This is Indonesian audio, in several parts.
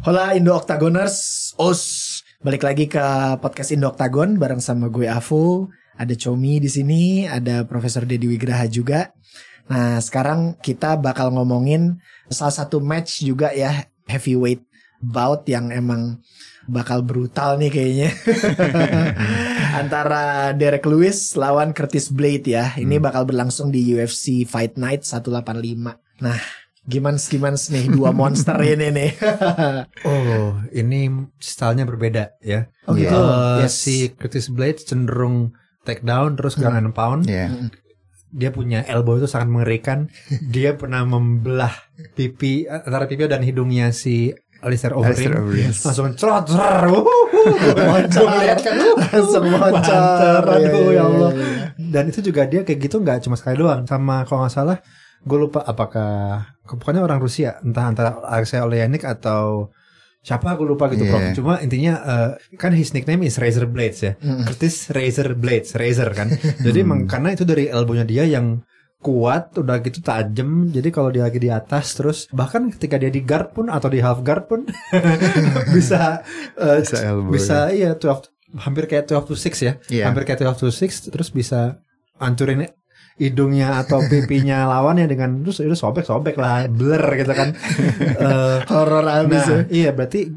Hola Indo Octagoners, Os. Balik lagi ke podcast Indo Octagon bareng sama gue Afu, ada Chomi di sini, ada Profesor Dedi Wigraha juga. Nah, sekarang kita bakal ngomongin salah satu match juga ya heavyweight bout yang emang bakal brutal nih kayaknya. Antara Derek Lewis lawan Curtis Blade ya. Ini bakal berlangsung di UFC Fight Night 185. Nah, gimana gimana nih dua monster ini nih. Oh, ini stylenya berbeda ya. Oh gitu. Eh, Yes. Si Curtis Blade cenderung take down terus ground and pound. Iya. Dia punya elbow itu sangat mengerikan. Dia pernah membelah pipi antara pipi dan hidungnya si Alistair Overeem. Overeem. Langsung cerot cer. Moncer. kan. Langsung moncer. Mantap, Iya, Aduh iya, ya Allah. iya, iya. Dan itu juga dia kayak gitu nggak cuma sekali doang. Sama kalau nggak salah, gue lupa apakah pokoknya orang Rusia, entah antara Alexei Oleanik atau siapa gue lupa gitu, Iya. Prof. Cuma intinya eh, kan his nickname is Razor Blades ya. Mm. Curtis Razor Blades, Razor kan. Jadi emang karena itu dari elbownya dia yang kuat udah gitu tajam jadi kalau dia lagi di atas terus bahkan ketika dia di guard pun atau di half guard pun bisa eh, Bisa elbow, bisa iya 12 hampir kayak 12 to 6 ya Iya. hampir kayak 12 to 6 terus bisa hancurin hidungnya atau pipinya lawannya dengan terus itu sobek-sobek lah blur gitu kan Eh, Horor abis ya. nah iya berarti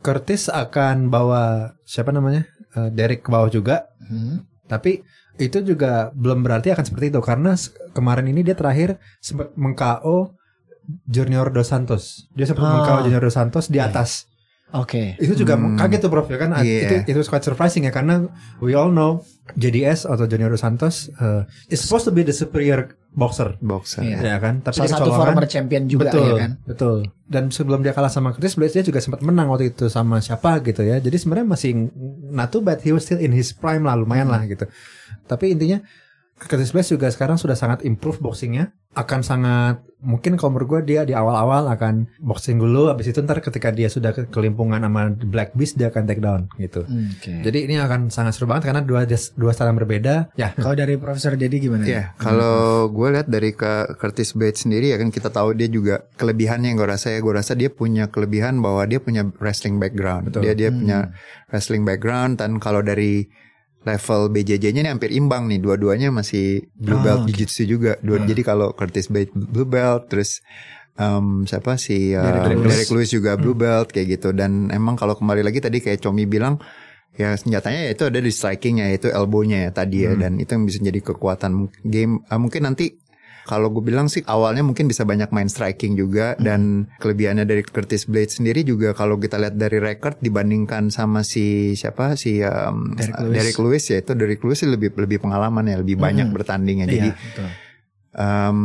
Curtis akan bawa siapa namanya Eh, Derek ke bawah juga Hmm. tapi itu juga belum berarti akan seperti itu karena kemarin ini dia terakhir sempat meng-KO Junior Dos Santos. Dia sempat Ah. meng-KO Junior Dos Santos di Iya. atas. Oke. Itu juga Hmm. kaget tuh Prof ya kan Iya. itu itu quite surprising ya karena we all know JDS atau Junior Dos Santos uh, is supposed to be the superior boxer. Boxer. Iya. Ya kan? Tapi Salah dia satu former champion juga betul, ya kan. Betul. Dan sebelum dia kalah sama Curtis Blades dia juga sempat menang waktu itu sama siapa gitu ya. Jadi sebenarnya masih not too bad he was still in his prime lah lumayan lah gitu. Tapi intinya Curtis Blades juga sekarang sudah sangat improve boxingnya. Akan sangat mungkin kalau menurut gue dia di awal-awal akan boxing dulu. Habis itu ntar ketika dia sudah ke- kelimpungan sama Black Beast dia akan take down gitu. Oke. Jadi ini akan sangat seru banget karena dua dua style yang berbeda. Ya Kalau dari Profesor Dedi gimana? Iya, kalau gue lihat dari ke Curtis Bates sendiri ya kan kita tahu dia juga kelebihannya yang gue rasa ya gue rasa dia punya kelebihan bahwa dia punya wrestling background. Dia dia punya wrestling background dan kalau dari level BJJ-nya ini hampir imbang nih. Dua-duanya masih blue Ah, belt oke. jiu-jitsu juga. Dua, Jadi kalau Curtis Bates blue belt terus em, siapa si uh, Derek Lewis. Derek Lewis juga blue belt kayak gitu. Dan emang kalau kembali lagi tadi kayak Comi bilang ya senjatanya ya itu ada di strikingnya yaitu elbownya ya tadi ya. Dan itu yang bisa jadi kekuatan game. Ah, mungkin nanti kalau gue bilang sih awalnya mungkin bisa banyak main striking juga dan kelebihannya dari Curtis Blade sendiri juga kalau kita lihat dari record dibandingkan sama si siapa si um, Derek Lewis. Derek Lewis ya itu Derek Lewis sih lebih lebih pengalaman ya lebih banyak bertandingnya jadi Iya, betul. um,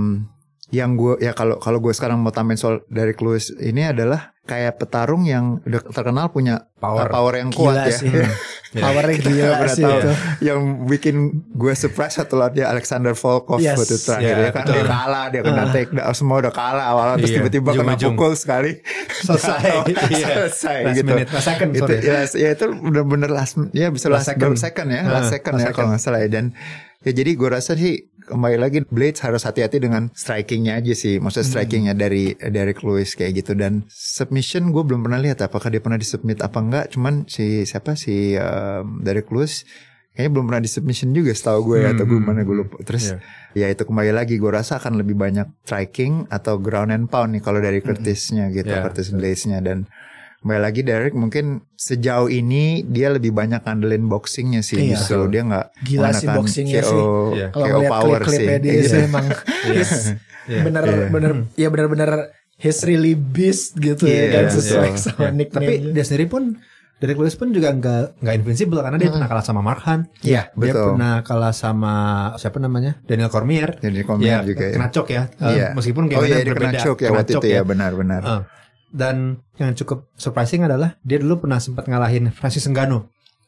yang gue ya kalau kalau gue sekarang mau tambahin soal Derek Lewis ini adalah kayak petarung yang udah terkenal punya Power. power yang Gila kuat ya. sih. Powernya gila Pernah sih tahu itu. yang bikin gue surprise satu lawannya Alexander Volkov Yes. waktu terakhir Iya, ya kan betul. dia kalah dia kena Ah. take down semua udah kalah awalnya terus Iya, tiba-tiba kena ujung-ujung. pukul sekali Selesai. Iya. selesai Last gitu minute, last second, itu sorry. ya, ya itu bener-bener last ya bisa Last last, second. second. second ya Ah, last second last ya kalau nggak salah ya dan ya jadi gue rasa sih kembali lagi Blades harus hati-hati dengan strikingnya aja sih. Maksudnya strikingnya dari Derek Lewis kayak gitu. Dan submission gue belum pernah lihat apakah dia pernah disubmit apa enggak. Cuman si siapa? Si um, Derek Lewis kayaknya belum pernah disubmission juga setahu gue ya, atau gue mana gue lupa. Terus ya itu kembali lagi gue rasa akan lebih banyak striking atau ground and pound nih kalau dari Curtisnya gitu Ya, Curtis Blades-nya. Dan kembali lagi Derek mungkin sejauh ini dia lebih banyak ngandelin boxingnya sih Iya. justru dia nggak Gila sih boxingnya KO, sih. Iya. Kalau KO ngeliat power sih klip-klipnya dia Iya. sih emang his Iya. bener Iya. bener ya bener bener his really beast gitu Iya, ya kan iya, sesuai iya. sama Ya, nickname. Tapi dia sendiri pun Derek Lewis pun juga nggak nggak invincible karena dia pernah kalah sama Mark Hunt. Iya, Dia betul. pernah kalah sama siapa namanya Daniel Cormier. Jadi Cormier Ya, juga ya. kena cok ya. Eh, Iya. Meskipun oh iya dia kena berbeda. choke ya Kena waktu choke itu ya benar-benar Eh, dan yang cukup surprising adalah dia dulu pernah sempat ngalahin Francis Ngannou.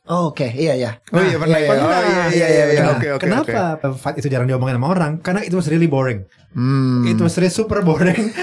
Oh, Oke, iya iya. Oh iya pernah ya. pernah. Oh iya iya Iya, iya. iya, Oke oke. Kenapa fight itu jarang diomongin sama orang? Karena itu was really boring. Hmm. Itu was really super boring.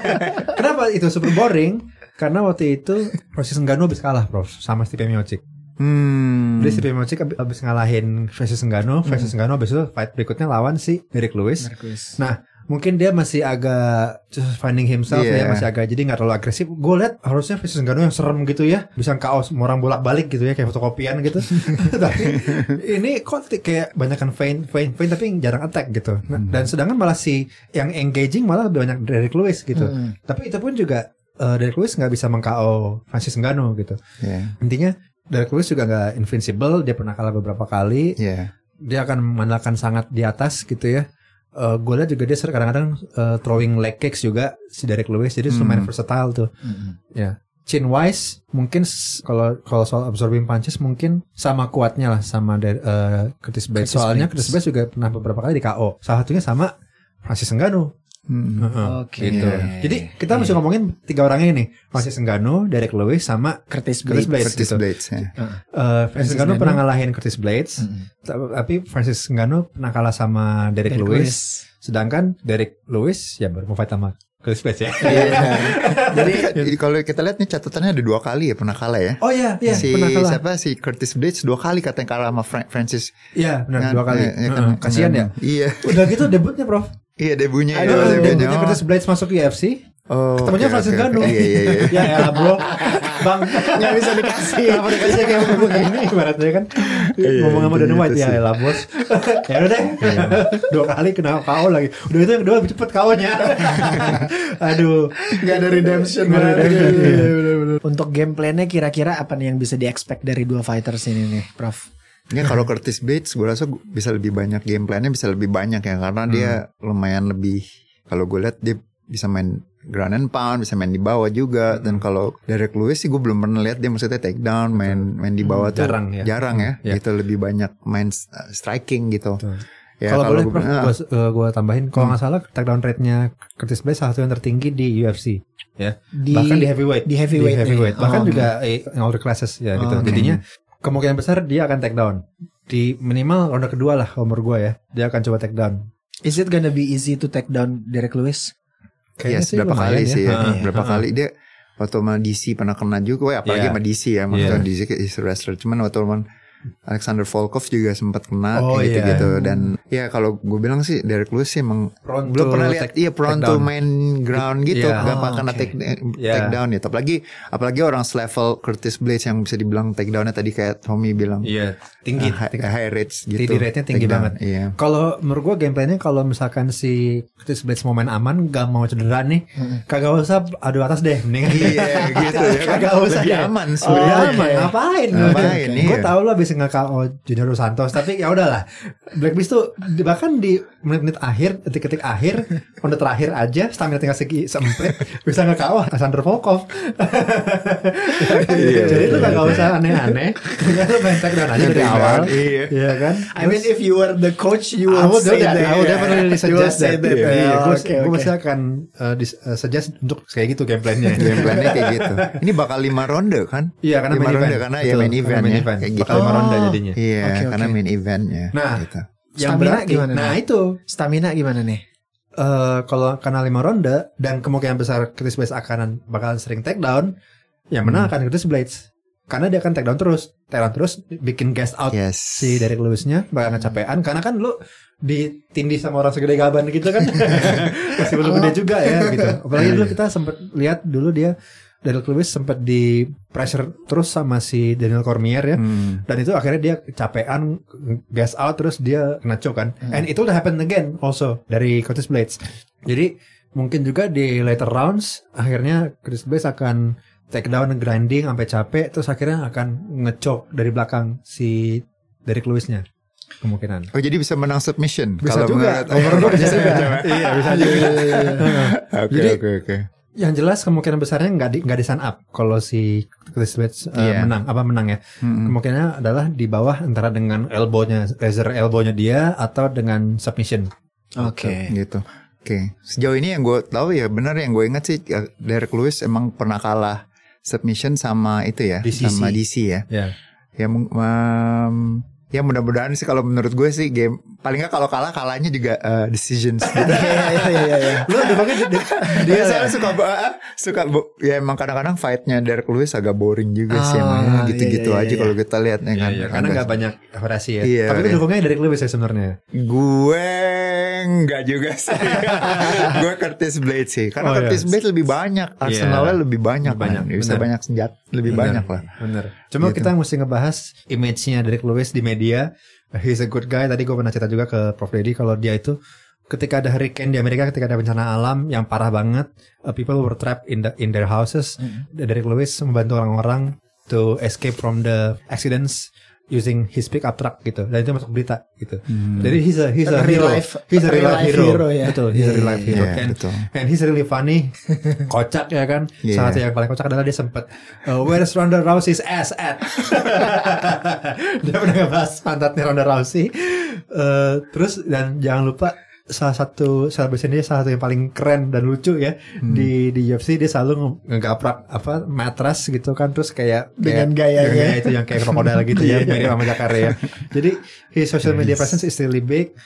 Kenapa itu super boring? Karena waktu itu Francis Ngannou habis kalah, Prof, sama Stipe Miocic. Hmm. Jadi Stipe Miocic ab- abis ngalahin Francis Ngannou, Francis Ngannou abis itu fight berikutnya lawan si Derek Lewis. Marcus. Nah, mungkin dia masih agak just finding himself Iya. ya masih agak jadi nggak terlalu agresif gue lihat harusnya Francis Ngannou yang serem gitu ya bisa kaos orang bolak balik gitu ya kayak fotokopian gitu tapi ini kok kayak banyakan feint feint feint tapi jarang attack gitu Nah, dan sedangkan malah si yang engaging malah lebih banyak Derek Lewis gitu Hmm. tapi itu pun juga eh, Derek Lewis nggak bisa meng-KO Francis Ngannou gitu Iya. intinya Derek Lewis juga nggak invincible dia pernah kalah beberapa kali Iya. dia akan mengandalkan sangat di atas gitu ya. Uh, gue lihat juga dia sering kadang-kadang uh, throwing leg kicks juga si Derek Lewis jadi lumayan versatile tuh. Mm-mm. Ya. Chin wise mungkin kalau kalau soal absorbing punches mungkin sama kuatnya lah sama Der- uh, Curtis Blades. Curtis Soalnya Blades. Curtis Blades juga pernah beberapa kali di KO. Salah satunya sama Francis Ngannou. Hmm. Heeh, Oke. gitu. Jadi kita mesti ngomongin tiga orang ini nih. Francis Ngannou, Derek Lewis sama Curtis Curtis Blades. Blades. Curtis gitu. Blades ya. Uh, Francis Francis Ngannou pernah ngalahin Curtis Blades. Mm-mm. Tapi Francis Ngannou pernah kalah sama Derek, Derek Lewis. Sedangkan Derek Lewis ya baru mau fight sama Curtis Blades ya. Jadi jadi kalau kita lihat nih catatannya ada dua kali ya pernah kalah ya. oh iya, iya si pernah kalah. siapa si Curtis Blades dua kali katanya kalah sama Fra- Francis. Iya, benar Ngan- dua kali. eh, kan- Heeh, Kasihan ya. Iya. Udah gitu debutnya, Prof. Iya debunya ya. Aduh, debunya. debutnya Curtis Blades masuk UFC. Oh, Ketemunya oke, Francis. Ngannou. Iya iya iya. ya elah, Bro. Bang, Nggak bisa dikasih. Kenapa dikasih kayak begini ibaratnya kan Iya, ngomong sama Dana White ya elah bos ya udah deh dua kali kena KO lagi udah itu yang kedua lebih cepet KO-nya aduh Gak ada redemption. Nggak ada redemption, Iya, iya. Untuk game plan-nya kira-kira apa nih yang bisa di-expect dari dua fighters ini nih, Prof? Ya kalau Curtis Blades gue rasa bisa lebih banyak game plan-nya bisa lebih banyak ya karena dia lumayan lebih kalau gue lihat dia bisa main ground and pound, bisa main di bawah juga. Dan kalau Derek Lewis sih gue belum pernah lihat dia maksudnya take down, main main di bawah tuh Jarang ya. jarang ya. Ya. Gitu lebih banyak main uh, striking gitu. Ya, kalau boleh gua, eh, gua tambahin kalau nggak salah takedown rate-nya Curtis Blades salah satu yang tertinggi di UFC ya. Di, bahkan di heavyweight. di heavyweight nih. heavyweight. Bahkan Oh, juga eh, in all the classes ya gitu. Oh, oke. jadinya kemungkinan besar dia akan take down di minimal ronde kedua lah kalau menurut gue ya dia akan coba take down Is it gonna be easy to take down Derek Lewis? Yes, berapa kali sih ya. Heeh, berapa heeh. kali dia waktu sama DC pernah kena juga, Wah, apalagi Iya. sama DC ya, maksudnya Iya. DC is a wrestler. Cuman waktu sama Alexander Volkov juga sempat kena Oh, kayak iya. gitu-gitu dan ya kalau gue bilang sih Derek Lewis sih emang Prone belum pernah lihat iya prone to main ground gitu Iya. gak Oh, kena oke. take, Iya. take down ya apalagi apalagi orang selevel Curtis Blades yang bisa dibilang take downnya tadi kayak Tommy bilang iya tinggi uh, high, tinggi. high rates gitu TD rate-nya tinggi Take down, banget. iya Kalau menurut gue gameplaynya kalau misalkan si Curtis Blades mau main aman, gak mau cedera nih, kagak usah adu atas deh, mendingan iya gitu ya kan kagak usah lebih aman Oh, sebenarnya aman. Ngapain? Ngapain, Gue iya. tau lo bisa nge-KO Junior Dos Santos, tapi ya udahlah. Black Beast tuh bahkan di menit-menit akhir, detik-detik akhir, ronde terakhir aja, stamina tinggal segi seemprit, bisa nge-KO Alexander Volkov. Iya, Jadi betul, kagak usah aneh-aneh, lu main take down aja dari awal. iya. Iya kan? I mean if you were the coach you I would say that. that. I would definitely suggest that. that. Iya, Yeah, gue oke, gue pasti akan uh, dis- uh, suggest untuk kayak gitu game plan-nya. game plan-nya kayak gitu ini bakal lima ronde kan Iya, karena lima main ronde event. karena ya main event ya kayak gitu lima. Ronde jadinya. Iya, Oke, karena oke. main eventnya. Nah. gitu. Yang Stamina berarti, gimana nah nih? itu Stamina gimana nih? eh kalau karena lima ronde dan kemungkinan besar Curtis Blades akan bakalan sering take down, yang menang akan Curtis Blades. Karena dia akan take down terus, take down terus, bikin gas out Yes. si Derek Lewis-nya bakal kecapean karena kan lu ditindih sama orang segede gaban gitu kan masih belum gede juga ya gitu apalagi dulu kita sempat lihat dulu dia Derek Lewis sempat di pressure terus sama si Daniel Cormier ya. Hmm. dan itu akhirnya dia kecapean gas out terus dia kena choke kan. And itu udah happen again also dari Curtis Blades. Jadi mungkin juga di later rounds akhirnya Curtis Blades akan take down grinding sampai capek terus akhirnya akan ngechok dari belakang si Derek Lewis-nya. Kemungkinan. Oh jadi bisa menang submission. Bisa kalau juga. gue bisa juga. Iya bisa juga. Oke Jadi- oke oke. Yang jelas kemungkinan besarnya nggak di nggak di sun up kalau si Curtis Blades uh, Iya. menang apa menang ya Hmm. kemungkinannya adalah di bawah antara dengan elbownya laser elbownya dia atau dengan submission Oke. Gitu. Oke. Sejauh ini yang gue tahu ya benar yang gue ingat sih ya, Derek Lewis emang pernah kalah submission sama itu ya DC. sama DC ya. ya Ya um, Ya mudah-mudahan sih kalau menurut gue sih game paling nggak kalau kalah kalahnya juga uh, decisions gitu. Iya iya iya iya. Lu udah pakai dia, soalnya suka uh, suka ya emang kadang-kadang fightnya Derek Lewis agak boring juga sih Ah, emangnya gitu-gitu iya, iya, aja iya. kalau kita lihat ya Iya, kan. iya, karena nggak banyak variasi ya. Iya, Tapi iya. dukungnya dari Lewis ya sebenarnya. Gue enggak juga sih. gue Curtis Blade sih. Karena Oh, iya. Curtis Blade lebih banyak, Arsenalnya lebih banyak, Lebih banyak, man. Bisa banyak senjata, lebih banyak lah. Bener. Cuma Gitu. kita mesti ngebahas image-nya Derek Lewis di media. He's a good guy. Tadi gue pernah cerita juga ke Prof Dedi kalau dia itu ketika ada hurricane di Amerika, ketika ada bencana alam yang parah banget, uh, people were trapped in the in their houses. Derek Lewis membantu orang-orang to escape from the accidents using his pickup truck gitu. Dan itu masuk berita gitu. Jadi he's a he's a Real hero. life- he's a real real life hero. hero, ya. Betul, he's a real life hero. Iya, and, betul. and he's really funny. kocak ya kan. Iya. Salah satu yang paling kocak adalah dia sempat uh, where's Ronda Rousey's ass at? dia pernah ngebahas pantatnya Ronda Rousey. Uh, terus dan jangan lupa salah satu celebration dia salah satu yang paling keren dan lucu ya Hmm. di di UFC dia selalu nge- ngegaprak apa matras gitu kan terus kayak Dengan kayak- gayanya. dengan gaya itu yang kayak krokodil gitu ya Iya. mirip sama Jakarta ya jadi his social media presence is really big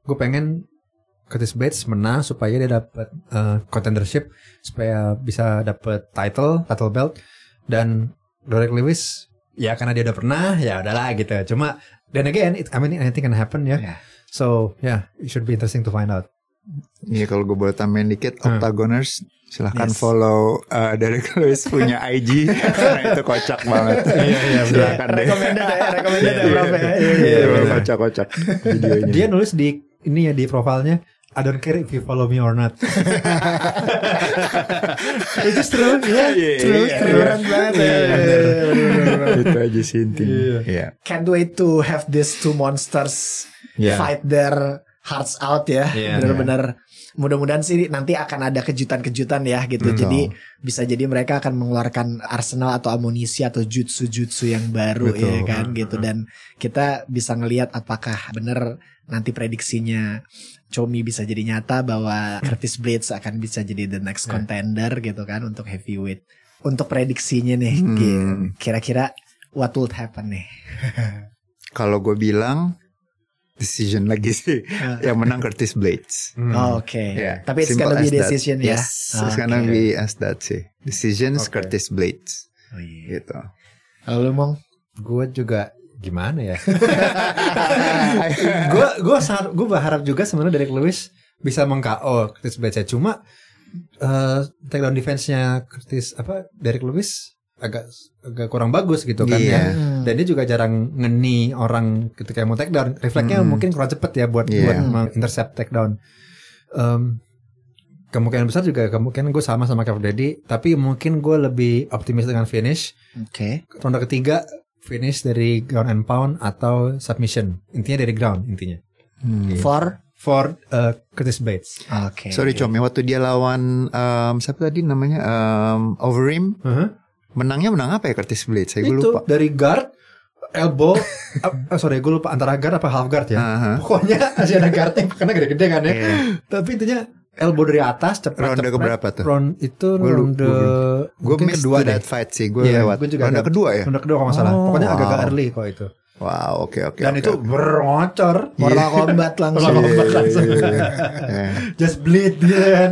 gue pengen Curtis Bates menang supaya dia dapat uh, contendership supaya bisa dapat title title belt dan Derek Lewis ya karena dia udah pernah ya udahlah gitu cuma then again it, I mean anything can happen ya Yeah. So yeah it should be interesting to find out Iya kalau gue boleh tambahin dikit Hmm. Octagoners silahkan Yes. follow uh, Derek Lewis punya IG karena itu kocak banget. Iya, iya, Silakan deh. Recommended ya, recommended ya, Prof ya. Iya, Iya, iya, iya. kocak-kocak videonya. dia nulis di ini ya di profilnya I don't care if you follow me or not. Itu true, ya. Iya, True, iya, keren iya. banget. Iya, ya. Iya, bener. itu aja sih intinya. Iya. Iya. Can't wait to have these two monsters Iya. fight their hearts out ya. Iya. Bener-bener mudah-mudahan sih nanti akan ada kejutan-kejutan ya gitu. Betul. Jadi bisa jadi mereka akan mengeluarkan arsenal atau amunisi atau jutsu-jutsu yang baru Betul. ya kan gitu dan kita bisa ngelihat apakah bener nanti prediksinya Chomi bisa jadi nyata bahwa Curtis Blades akan bisa jadi the next Ya. contender gitu kan untuk heavyweight. Untuk prediksinya nih. Gil, kira-kira what would happen nih? Kalau gue bilang decision lagi sih. Yang menang Curtis Blades. Hmm. Oh, Oke, Yeah. tapi it's Simple gonna be that. decision ya. Yes, it's gonna Oke. be as that sih. Decisions Oke. Curtis Blades. Oh, iya. Gitu. Kalau lu mong, Gue juga gimana ya? Gue gue sangat gue berharap juga sebenarnya Derek Lewis bisa meng-KO Curtis Blades ya. Cuma eh takedown defense-nya Curtis apa Derek Lewis agak agak kurang bagus gitu kan Iya. ya. Dan dia juga jarang ngeni orang ketika mau takedown. Refleksnya Hmm. mungkin kurang cepet ya buat Iya. buat intercept takedown. Em, kemungkinan besar juga kemungkinan gue sama sama Kevin Daddy, tapi mungkin gue lebih optimis dengan finish. oke. Ronde ketiga finish dari ground and pound atau submission. Intinya dari ground intinya. Hmm. For, For uh, Curtis Bates. oke. Sorry Comi, waktu dia lawan um, siapa tadi namanya um, Overeem, menangnya menang apa ya Curtis Blades? Saya gue Itu lupa. dari guard, elbow, ah, sorry gue lupa antara guard apa half guard ya. Aha. Pokoknya masih ada guardnya karena gede-gede kan ya. Iya. Tapi intinya elbow dari atas cepat Ronde keberapa tuh? Round itu Gua ronde Gue miss kedua that fight sih, gue Iya, lewat. gua juga Ronde kedua ya? Ronde kedua kalau nggak salah. Oh, Pokoknya agak-agak wow. early kok itu. Wow, oke oke. Dan oke, itu oke. berngocor. Mortal Kombat langsung. Kombat langsung. Iya. Just bleed bleed.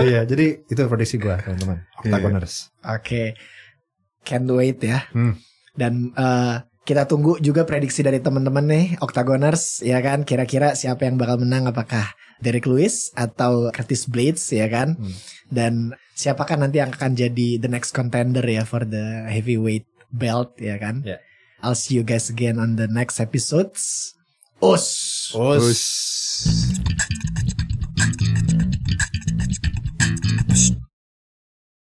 Iya, jadi itu prediksi gue teman-teman. Octagoners. Oke. Can't wait ya. Hmm. Dan eh, kita tunggu juga prediksi dari teman-teman nih Octagoners ya kan kira-kira siapa yang bakal menang apakah Derek Lewis atau Curtis Blades ya kan Hmm. dan siapakah nanti yang akan jadi the next contender ya for the heavyweight belt ya kan Ya. I'll see you guys again on the next episodes Us Us. Terus